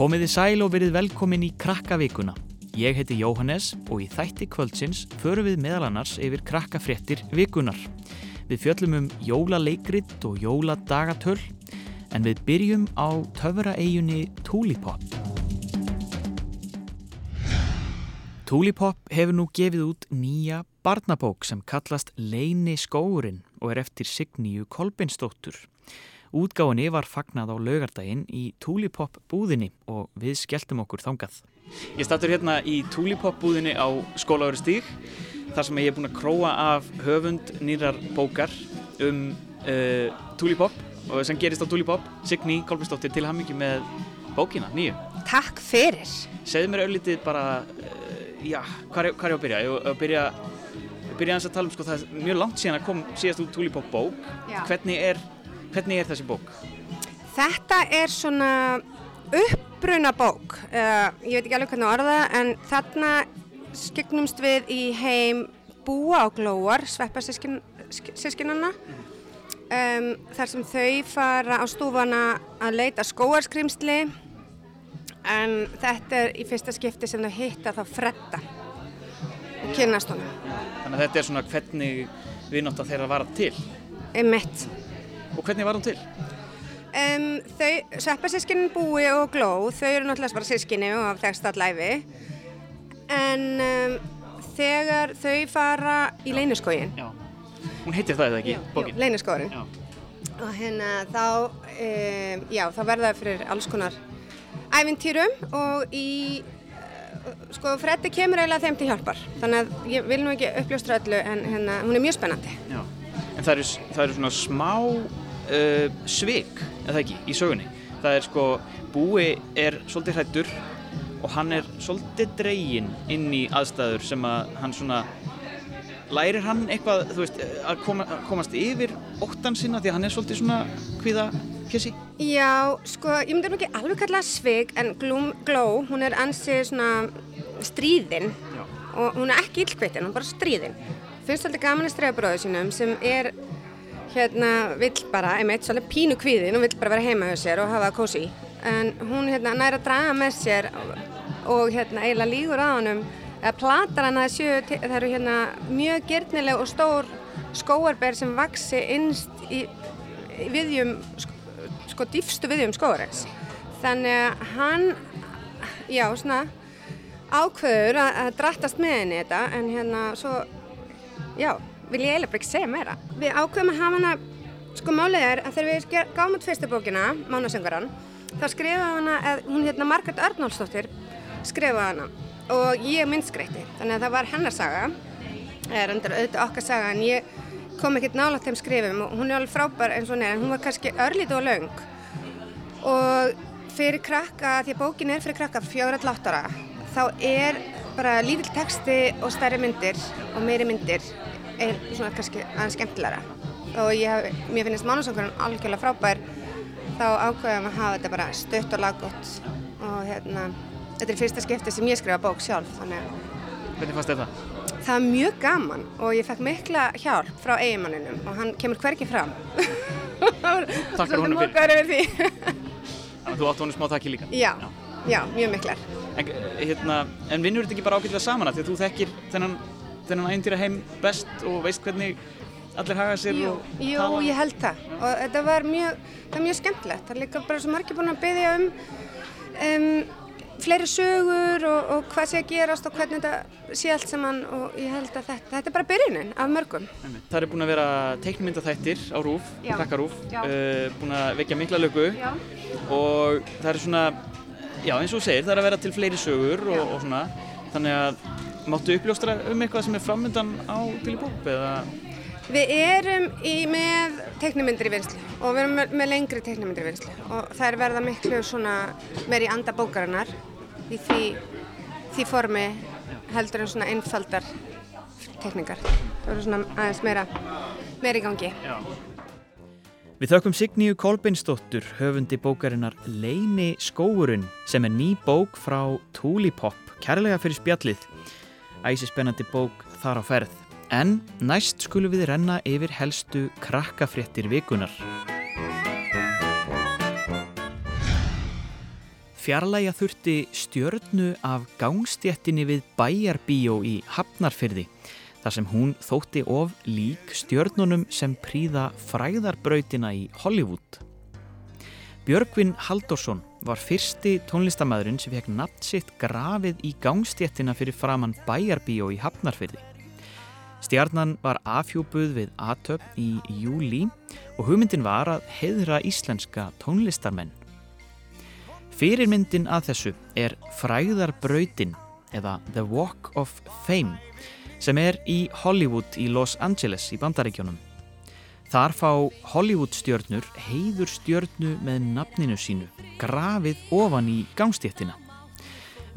Komiði sæl og verið velkomin í Krakkavíkuna. Ég heiti Jóhannes og í þætti kvöldsins förum við meðal annars yfir krakkafréttir vikunar. Við fjöllum um jólaleikrið og jóladagatöl en við byrjum á töfraeigunni Tulipop. Tulipop hefur nú gefið út nýja barnabók sem kallast Leini skóurinn og er eftir Signíu Kolbeinsdóttur. Útgáðinni var fagnad á laugardaginn í Tulipop búðinni og við skelltum okkur þangað. Ég startur hérna í Tulipop búðinni á skólaugri stíg þar sem ég er búin að króa af höfund nýrar bókar um uh, Tulipop og sem gerist á Tulipop, Signý Kolbeinsdóttir til hamingi með bókina, nýju. Takk fyrir. Segðu mér auðvitið bara, uh, já, hvað er, hvað er ég að byrja? Ég er að byrja, byrja að tala um, sko, það er mjög langt síðan að kom síðast út Tulipop bók. Já. Hvernig er, hvernig er þessi bók? Þetta er svona uppbruna bók. Uh, ég veit ekki alveg hvernig orða en þarna skyggnumst við í heim búa og glóar, sveppa sískinanna. Um, þar sem þau fara á stúfana að leita skóarskrimsli en þetta er í fyrsta skipti sem þau hitta þá fredda og kynast honum. Þannig að þetta er svona hvernig viðnátt að þeirra vara til. Einmitt. Og hvernig var hún til? Um, þau, sveppasískinin Búi og Gló, þau eru náttúrulega bara sískinni og hafa þekst allæfi en um, þegar þau fara í leyniskógin. Hún heitir það eða ekki, leyniskógin og hérna þá um, já, þá verða það fyrir alls konar ævintýrum og í uh, sko Freddi kemur eiginlega þeim til hjálpar. Þannig að ég vil nú ekki uppljóstra öllu en hérna, hún er mjög spennandi. Já. En það eru, það eru svona smá uh, svik, eða ekki, í sögunni. Það er sko, Búi er svolítið hrættur og hann er svolítið dregin inn í aðstæður sem að hann svona lærir hann eitthvað, þú veist, að, koma, komast yfir óttan sinna því að hann er svolítið svona hviða pjessi. Já, sko, ég myndi ekki alveg kalla það svig en Gloom Glow, hún er ansið svona stríðin Já. og hún er ekki illkvittin, hún er bara stríðin. Finnst alltaf gaman að stræða bróðu sínum sem er hérna, vill bara, einmitt, svolítið pínu kvíðin og vill bara vera heima hjá sér og hafa það kósi. En hún hérna næra að draga með sér og, hérna eiginlega lígur á honum eða platar hann að sjö, það eru hérna mjög gyrnileg og stór skóarber sem vaksi innst í, í viðjum, sko, sko dýfstu viðjum skóarins. Þannig að hann, já, svona ákveður að, að drattast með henni þetta en hérna svo, já, vil ég eiginlega bara ekki segja meira. Við ákveðum að hafa hana, sko málið er að þegar við gáum út fyrstu bókina, Mánasöngaran, þá skrifaði hana, eða, hún hérna Margaret Arnólfsdóttir skrifaði hana og ég myndskreitti, þannig að það var hennar saga, er endur auðvitað okkar saga en ég kom ekkert nálægt þeim skrifum og hún er alveg frábær eins og er en hún var kannski örlítið og löng. Og fyrir krakka, því að bókin er fyrir krakka fjóra til áttara, þá er bara lítill texti og stærri myndir og meiri myndir er svona kannski aðeins skemmtilegra og ég mér finnst mánusangurinn algjörlega frábær þá ákveðum að hafa þetta bara stutt og laggótt og hérna, þetta er fyrsta skipti sem ég skrifa bók sjálf þannig að Hvernig fannst þér það? er mjög gaman og ég fekk mikla hjálp frá eiginmanninum og hann kemur hvergi fram Takkar honum fyrir. Þannig að þú átt honum smá takki líka. já, já, mjög miklar En, hérna, en vinnur þetta ekki bara ágætlega saman að því að þú þekkir þennan, þennan ændýra heim best og veist hvernig allir haga sér Jú, og jú, tala? ég held það og þetta var mjög, það er mjög skemmtilegt það er líka bara svo margir búin að byggja um, um fleiri sögur og, og hvað sé að gerast og hvernig þetta sé allt saman og ég held að þetta, þetta er bara byrjunin af mörgum. Það er búin að vera teiknmyndaþættir á RÚF, Já. krakkarúf, Já. uh, búin að vekja mikla lögu Já. og það er svona, já eins og þú segir, það er að vera til fleiri sögur og, og svona, þannig að máttu uppljóstra um eitthvað sem er framöndan á Tilibúb eða, Við erum í, með teiknumyndir í vinslu og við erum með, með lengri teiknumyndir í vinslu og það er verða miklu svona meir í anda bókarinnar í því, því formi heldur en svona einfaldar teikningar. Það eru svona aðeins meira, meira í gangi. já. Við þökkum Signíu Kolbeinsdóttur, höfundi bókarinnar Leini skóurinn sem er ný bók frá Tulipop, kærlega fyrir spjallið. Æsi spennandi bók þar á ferð. En næst skulum við renna yfir helstu krakkafréttir vikunar. Fjarlæga þurfti stjörnu af gangstjettinni við bæjarbíó í Hafnarfyrði þar sem hún þótti of lík stjörnunum sem príða fræðarbrautina í Hollywood. Björgvin Haldorsson var fyrsti tónlistamæðurinn sem fekk natt sitt grafið í gangstjettina fyrir framann bæjarbíó í Hafnarfyrði. Stjarnan var afhjúpuð við atöp í júli og hugmyndin var að heðra íslenska tónlistarmenn. Fyrirmyndin að þessu er Fræðarbrautin eða The Walk of Fame sem er í Hollywood í Los Angeles í bandaríkjónum. Þar fá Hollywood stjörnur heiður stjörnu með nafninu sínu, grafið ofan í gangstéttina.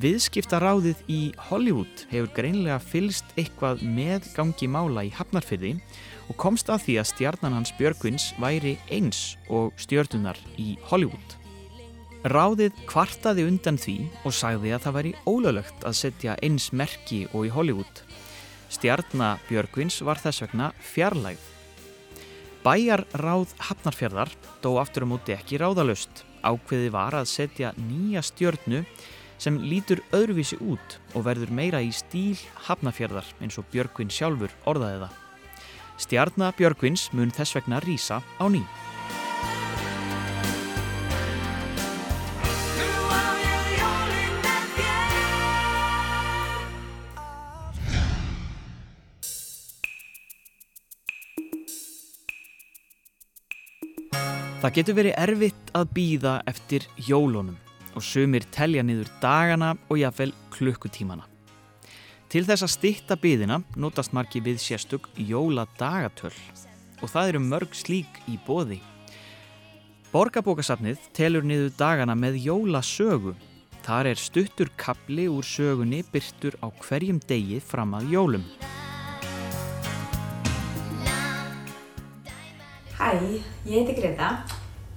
Viðskiptaráðið í Hollywood hefur greinlega fylst eitthvað með gangi mála í Hafnarfyrði og komst að því að stjarnan hans Björgvins væri eins og stjörnunar í Hollywood. Ráðið kvartaði undan því og sagði að það væri ólöglegt að setja eins merki og í Hollywood. Stjarnabjörgvins var þess vegna fjarlægð. Bæjar ráð Hafnarfjörðar dó aftur á móti ekki ráðalust. Ákveði var að setja nýja stjörnu sem lítur öðruvísi út og verður meira í stíl Hafnarfjörðar eins og Björgvin sjálfur orðaði það. Stjarnabjörgvins mun þess vegna rýsa á nýj. Það getur verið erfitt að býða eftir jólunum og sumir telja niður dagana og jáfnvel klukkutímana. Til þess að stitta byðina notast margi við sérstök jóladagatöl og það eru mörg slík í bóði. Borgabókasafnið telur niður dagana með jólasögu. Þar er stuttur kapli úr sögunni byrtur á hverjum degi fram að jólum. Hæ, ég heiti Greta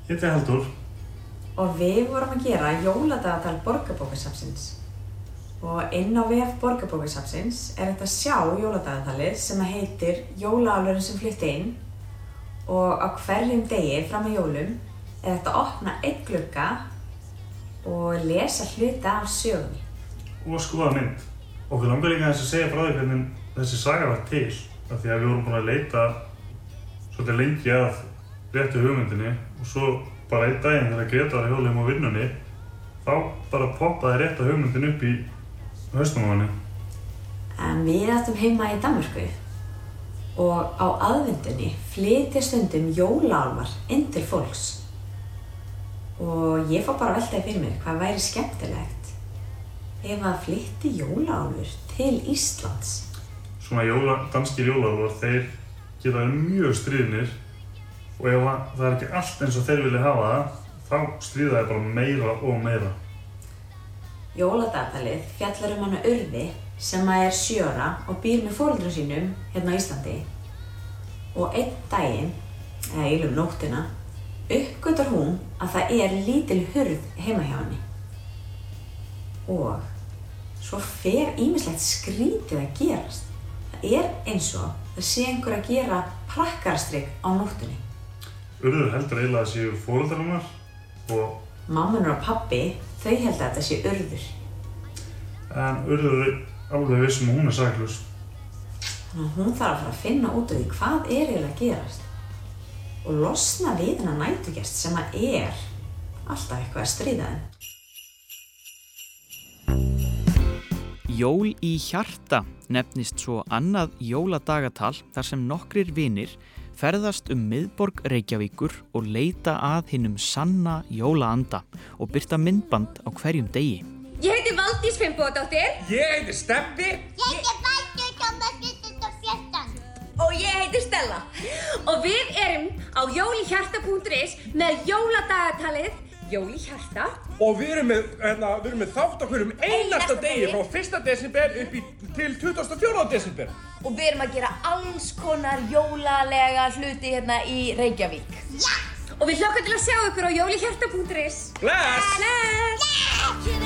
Ég heiti Haldur. og við vorum að gera jóladagatal Borgarbókasafsins. Og inn á VF Borgarbókasafsins er þetta sjá jóladagatalið sem heitir Jólaálurinn sem flytti inn og á hverjum degi fram að jólum er þetta að opna einn glugga og lesa hluta af sögunni. Og skoða mynd. Okkur langar líka aðeins að segja frá því hvernig þessi saga var til. Af því að við vorum búin að leita svolítið lengi að réttu hugmyndinni og svo bara einn daginn þegar Greta var hjólum á vinnunni þá bara poppaði rétta hugmyndin upp í hausnum á henni. En við áttum heima í Danmörku og á aðvendunni flytja stundum jólaálmar inn til fólks. Og ég fór bara að veltaði fyrir mér hvað væri skemmtilegt ef að flytti jólaálfur til Íslands. Svona jóla, danskir jólarvar, þeir geta verið mjög stríðnir og ef að það er ekki allt eins og þeir vilja hafa það, þá stríða þeir bara meira og meira. Jóladagatalið fjallar um hana Urði sem að er sjöra og býr með fólkdra sínum hérna á Íslandi. Og einn daginn, eða ílum nóttina, uppgötar hún að það er lítil hurð heima hjá henni. Og svo fer ímislegt skrítið að gerast. Það er eins og það sé einhver að gera prakkarastrygg á nóttunni. Urður heldur eiginlega að séu fóröldarinnar og Mammanur og pappi, þau held að þetta sé urður. en Urður er alveg vissum að hún er saklaus. Þannig að hún þarf að fara að finna út af því hvað er eiginlega að gerast. Og losna við hennar nætugest sem að er alltaf eitthvað að stríða þeim. Jól í hjarta nefnist svo annað jóladagatal þar sem nokkrir vinir ferðast um miðborg Reykjavíkur og leita að hinnum sanna jólaanda og byrta myndband á hverjum degi. Ég heiti Valdís Fimboðdóttir Ég heiti Steppi Ég er Baldur Tómas 2014. og ég heiti Stella og við erum á jólihjarta.is með jóladagatalið Jóli Hjarta og við erum með, hérna, við erum með þátt okkur um einasta degi frá 1. desember upp í, til 24. desember. og við erum að gera alls konar jólalega hluti hérna í Reykjavík Já! og við hlökkum til að sjá ykkur á jólihjarta.is Bless! Bless! Ég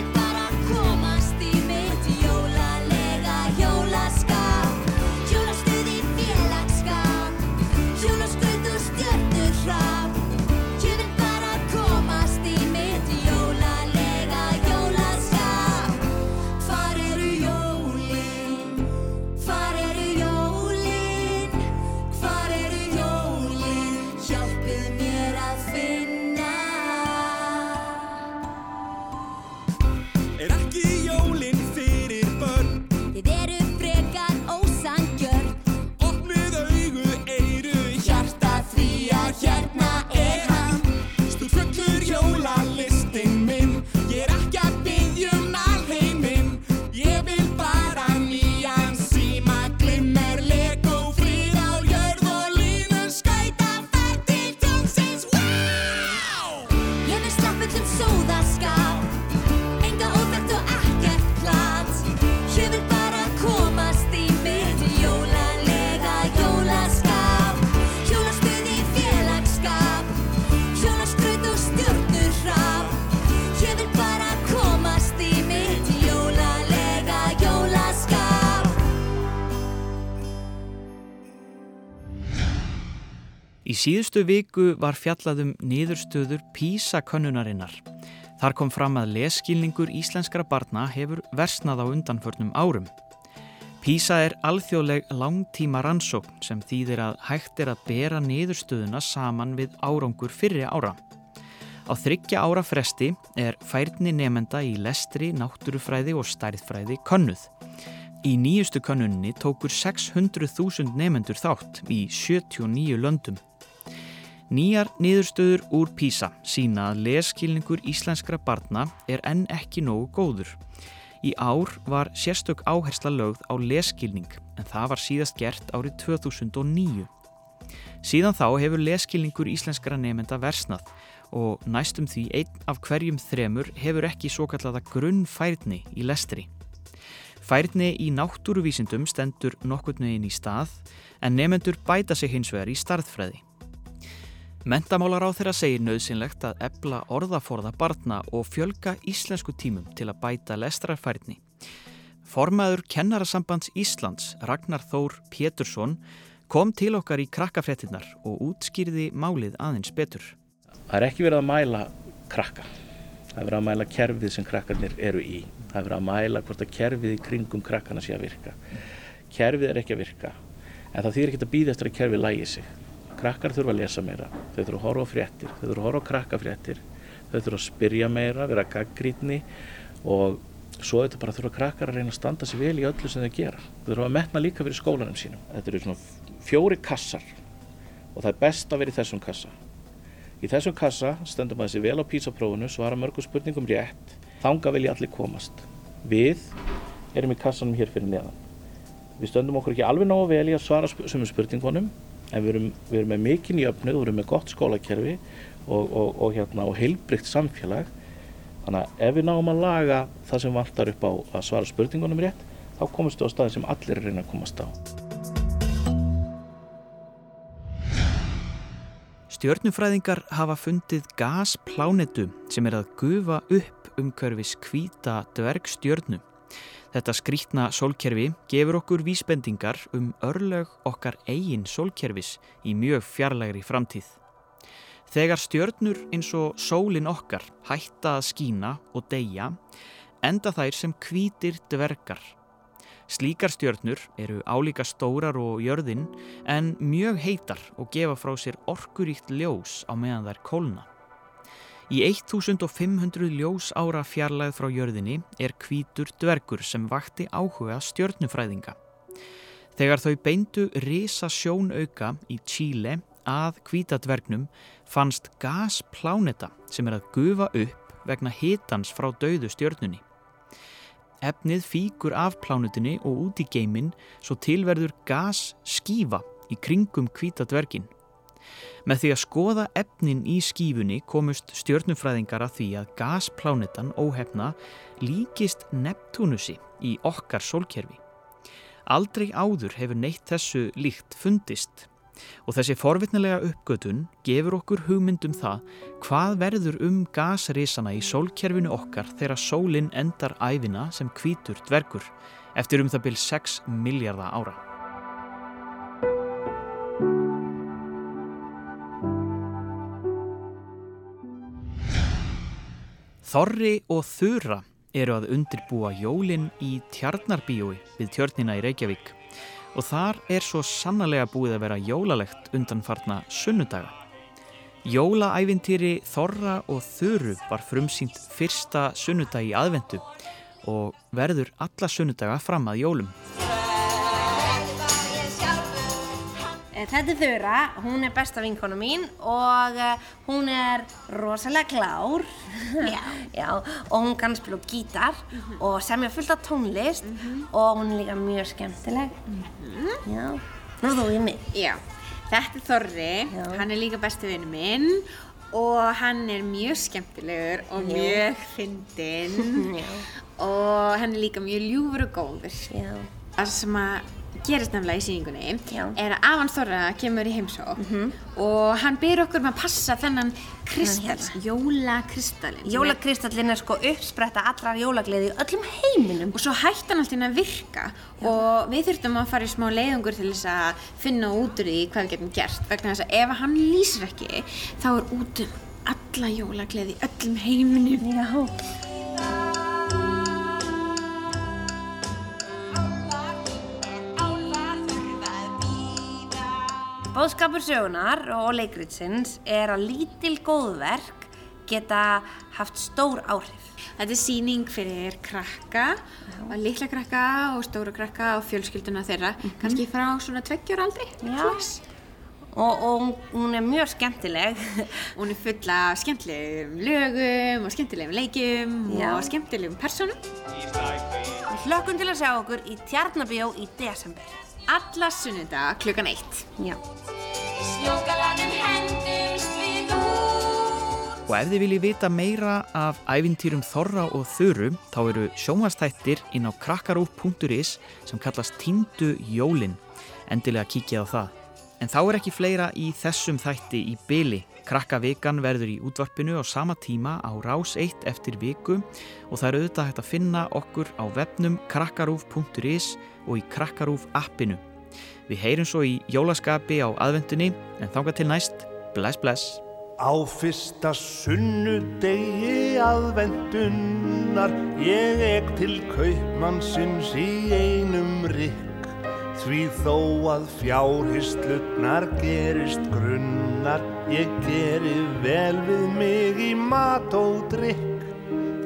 síðustu viku var fjallaðum niðurstöður PISA-könnunarinnar. Þar kom fram að lesskilningur íslenskra barna hefur versnað á undanförnum árum. PISA er alþjóðleg langtíma rannsókn sem þýðir að hægt er að bera niðurstöðuna saman við árangur fyrri ára. Á þryggja ára fresti er færni nefenda í lestri, náttúrufræði og stærðfræði könnuð. Í nýjustu könnunni tókur 600.000 nefendur þátt í 79 löndum. Nýjar niðurstöður úr PISA sína að leskilningur íslenskra barna er enn ekki nógu góður. Í ár var sérstök áhersla lögð á leskilning en það var síðast gert árið 2009. Síðan þá hefur leskilningur íslenskra nefenda versnað og næstum því einn af hverjum þremur hefur ekki svo kallaða grunnfærni í lestri. Færni í náttúruvísindum stendur nokkurnuðin í stað en nefendur bæta sig hins vegar í starðfræði. Mentamálar á þeirra segir nöðsynlegt að ebla orðaforða barna og fjölga íslensku tímum til að bæta lestrarfærni. Formaður Kennarasambands Íslands, Ragnar Þór Pétursson, kom til okkar í krakkafréttinnar og útskýrði málið aðeins betur. Það er ekki verið að mæla krakka. Það er verið að mæla kerfið sem krakkarnir eru í. Það er verið að mæla hvort að kerfið í kringum krakkana sé að virka. Kerfið er ekki að virka, en það þýr ekki að býða eftir að kerfið lægi sig. Krakkar þurfa að lesa meira, þau þurfa að horfa á fréttir, þau þurfa að horfa á krakkafréttir, þau þurfa að spyrja meira, vera gaggrítni og svo þetta bara þurfa krakkar að reyna að standa sér vel í öllu sem þau gera. Þau þurfa að metna líka fyrir skólanum sínum. Þetta eru svona fjóri kassar og það er best að vera í þessum kassa. Í þessum kassa stendur maður sér vel á písaprófunu, svara mörgum spurningum rétt, þanga vilja allir komast. Við erum í kassanum hér fyrir neðan. Við stöndum okkur ekki alveg nógu vel í að svara sumum spurningunum en við erum, við erum með mikinn jöfnuð, við erum með gott skólakerfi og, og, og, hérna, og heilbrygt samfélag. Þannig að ef við náum að laga það sem vantar upp á að svara spurningunum rétt, þá komumst við á staði sem allir er reyna að komast á. Stjörnufræðingar hafa fundið gasplánetu sem er að gufa upp umhverfis kvíta dvergstjörnu. Þetta skrítna sólkerfi gefur okkur vísbendingar um örlög okkar eigin sólkerfis í mjög fjarlægri framtíð. Þegar stjörnur eins og sólin okkar hætta að skína og deyja, enda þær sem hvítir dvergar. Slíkar stjörnur eru álíka stórar og jörðin en mjög heitar og gefa frá sér orkuríkt ljós á meðan þær kólna. Í 1500 ljós ára fjarlæð frá jörðinni er hvítur dvergur sem vakti áhuga stjörnufræðinga. Þegar þau beindu risa sjónauka í Chile að hvítadvergnum fannst gaspláneta sem er að gufa upp vegna hitans frá dauðu stjörnunni. Efnið fíkur af plánutinni og út í geiminn svo tilverður gas skífa í kringum hvítadvergin. Með því að skoða efnin í skífunni komust stjörnufræðingar að því að gasplánetan óhefna líkist Neptunusi í okkar sólkerfi. Aldrei áður hefur neitt þessu líkt fundist og þessi forvitnilega uppgötun gefur okkur hugmyndum það hvað verður um gasrisana í sólkerfinu okkar þegar sólinn endar æfina sem hvítur dvergur eftir um það byrj 6 miljardar ára. Þorri og Þura eru að undirbúa jólinn í Tjarnarbíói við tjörnina í Reykjavík og þar er svo sannlega búið að vera jólalegt undanfarna sunnudaga. Jólaævintýri Þorra og Þuru var frumsýnt fyrsta sunnudag í aðvendu og verður alla sunnudaga fram að jólum. Þetta er Þura, hún er besta vinkona mín og uh, hún er rosalega klár. Já. Já, og hún kann spila gítar og semja fullt af tónlist og hún er líka mjög skemmtileg. Já, nú þú í mig Já, þetta er Þorri, Já. hann er líka besti vinnu minn og hann er mjög skemmtilegur og mjög fyndinn. Og hann er líka mjög ljúfur og góður. Já, Það sem að gerist nefnilega í síningunni Já. er að Avan Þorra kemur í heimsók og hann byr okkur um að passa þennan kristall, hérna. jólakristallin. Jólakristallin er sko uppspretta allrar jólagleði í öllum heiminum. Og svo hætti hann alltaf að virka og við þurftum að fara í smá leiðungur til þess að finna út úr því hvað við getum gert vegna þess að ef hann lýsir ekki þá er út um alla jólagleði í öllum heiminum. Já. Bóðskapur sögunar og leikritsins er að lítil góðverk geta haft stór áhrif. Þetta er síning fyrir krakka, litla krakka og stóra krakka og fjölskylduna þeirra, kannski frá svona tveggjur aldri. Og, og hún er mjög skemmtileg. Hún er full af skemmtilegum lögum og skemmtilegum leikjum Já. og skemmtilegum personum. Við hlökkum til að sjá okkur í Tjarnabíó í desember. Alla sunnudag klukkan eitt. Já. Og ef þið viljið vita meira af ævintýrum Þorra og Þuru þá eru sjónvastættir inn á krakkarúf.is sem kallast Týndu jólin. Endilega kíkja á það. En þá er ekki fleira í þessum þætti í byli. Krakkavikan verður í útvarpinu á sama tíma á rás 1 eftir viku og það er auðvitað hægt að finna okkur á webnum krakkarúf.is og í krakkarúf appinu. Við heyrum svo í jólaskapi á aðvendunni en þangað til næst, bless bless. Á fyrsta sunnudegi aðvendunnar ég ek til kaupmannsins í einum rykk því þó að fjárhislutnar gerist grunnar ég geri vel við mig í mat og drykk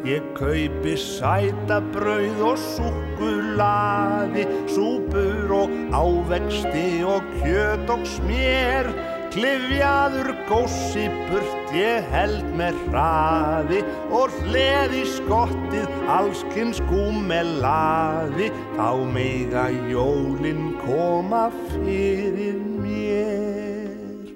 Ég kaupi sætabrauð og súkkulaði, súpur og ávexti og kjöt og smér. Klifjaður gósi burt ég held með hraði og hleði skottið allskins gúmelaði. Þá meiga jólin koma fyrir mér.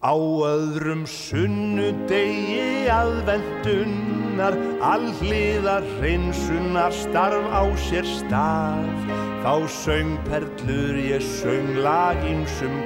Á öðrum sunnudegi aðvendunar, allíðar hreinsunar starf á sér stað. Þá söng perlur ég söng lagímsum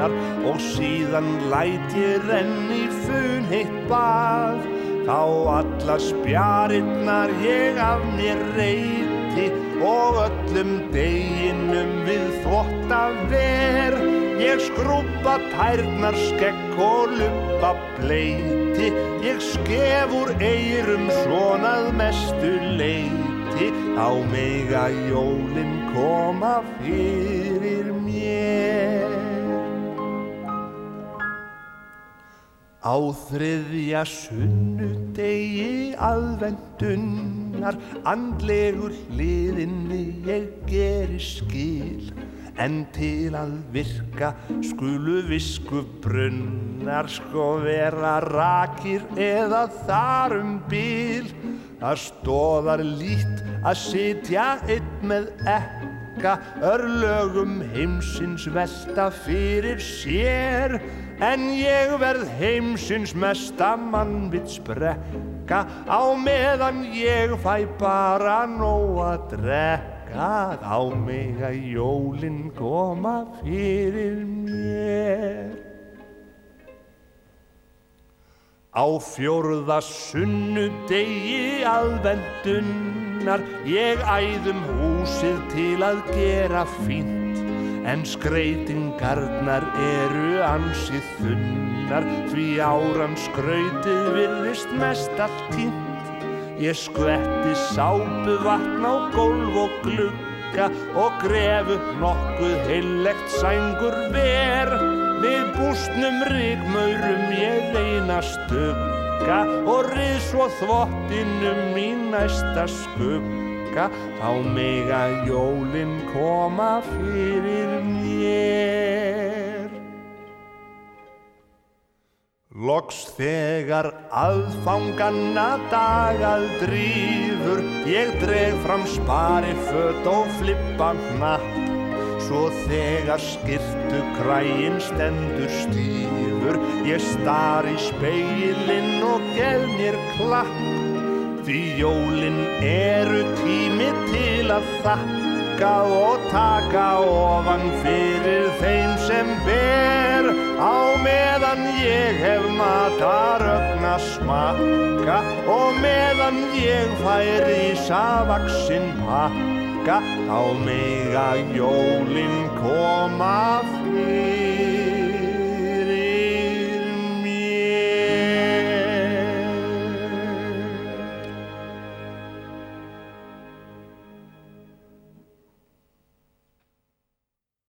kunnar og síðan læt ég renni fun heitt bað. Þá alla spjarinnar ég af mér reyti og öllum deginum við þvotta ver. Ég skrúpa tærnar skekk og lupa bleiti Ég skef úr eyrum svonað mestu leiti Á mega jólin koma fyrir mér Á þriðja sunnudegi aðvendunnar Andlegur hliðinni ég geri skil En til að virka skulu visku brunnar sko vera rakir eða þar um bíl. Það stóðar lít að sitja einn með ekka, örlögum heimsins velta fyrir sér. En ég verð heimsins mesta mannvits brekka, á meðan ég fæ bara nóg að drekka. Á mig að jólin koma fyrir mér. Á fjórða sunnudegi aðvendunnar ég æðum húsið til að gera fínt en skreitingarnar eru ansið þunnar því áran skrautið virðist mest allt tínt. Ég skvetti sápu vatn á gólf og glugga og gref upp nokkuð heillegt sængur ver. Við bústnum ríkmaurum ég reyna stugga og rið svo þvottinum í næsta skugga. Þá mega jólin koma fyrir mér. Loks þegar aðfanganna dagað drífur, ég dreg fram spari fött og flippa hnapp. Svo þegar skirtu kræin stendur stífur, ég star í speilin og gef mér klapp. Því jólin eru tími til að þakka og taka ofan fyrir þeim sem ber á meðan ég hef matarögna smakka og meðan ég fær í savaksinn pakka þá mega jólin koma me.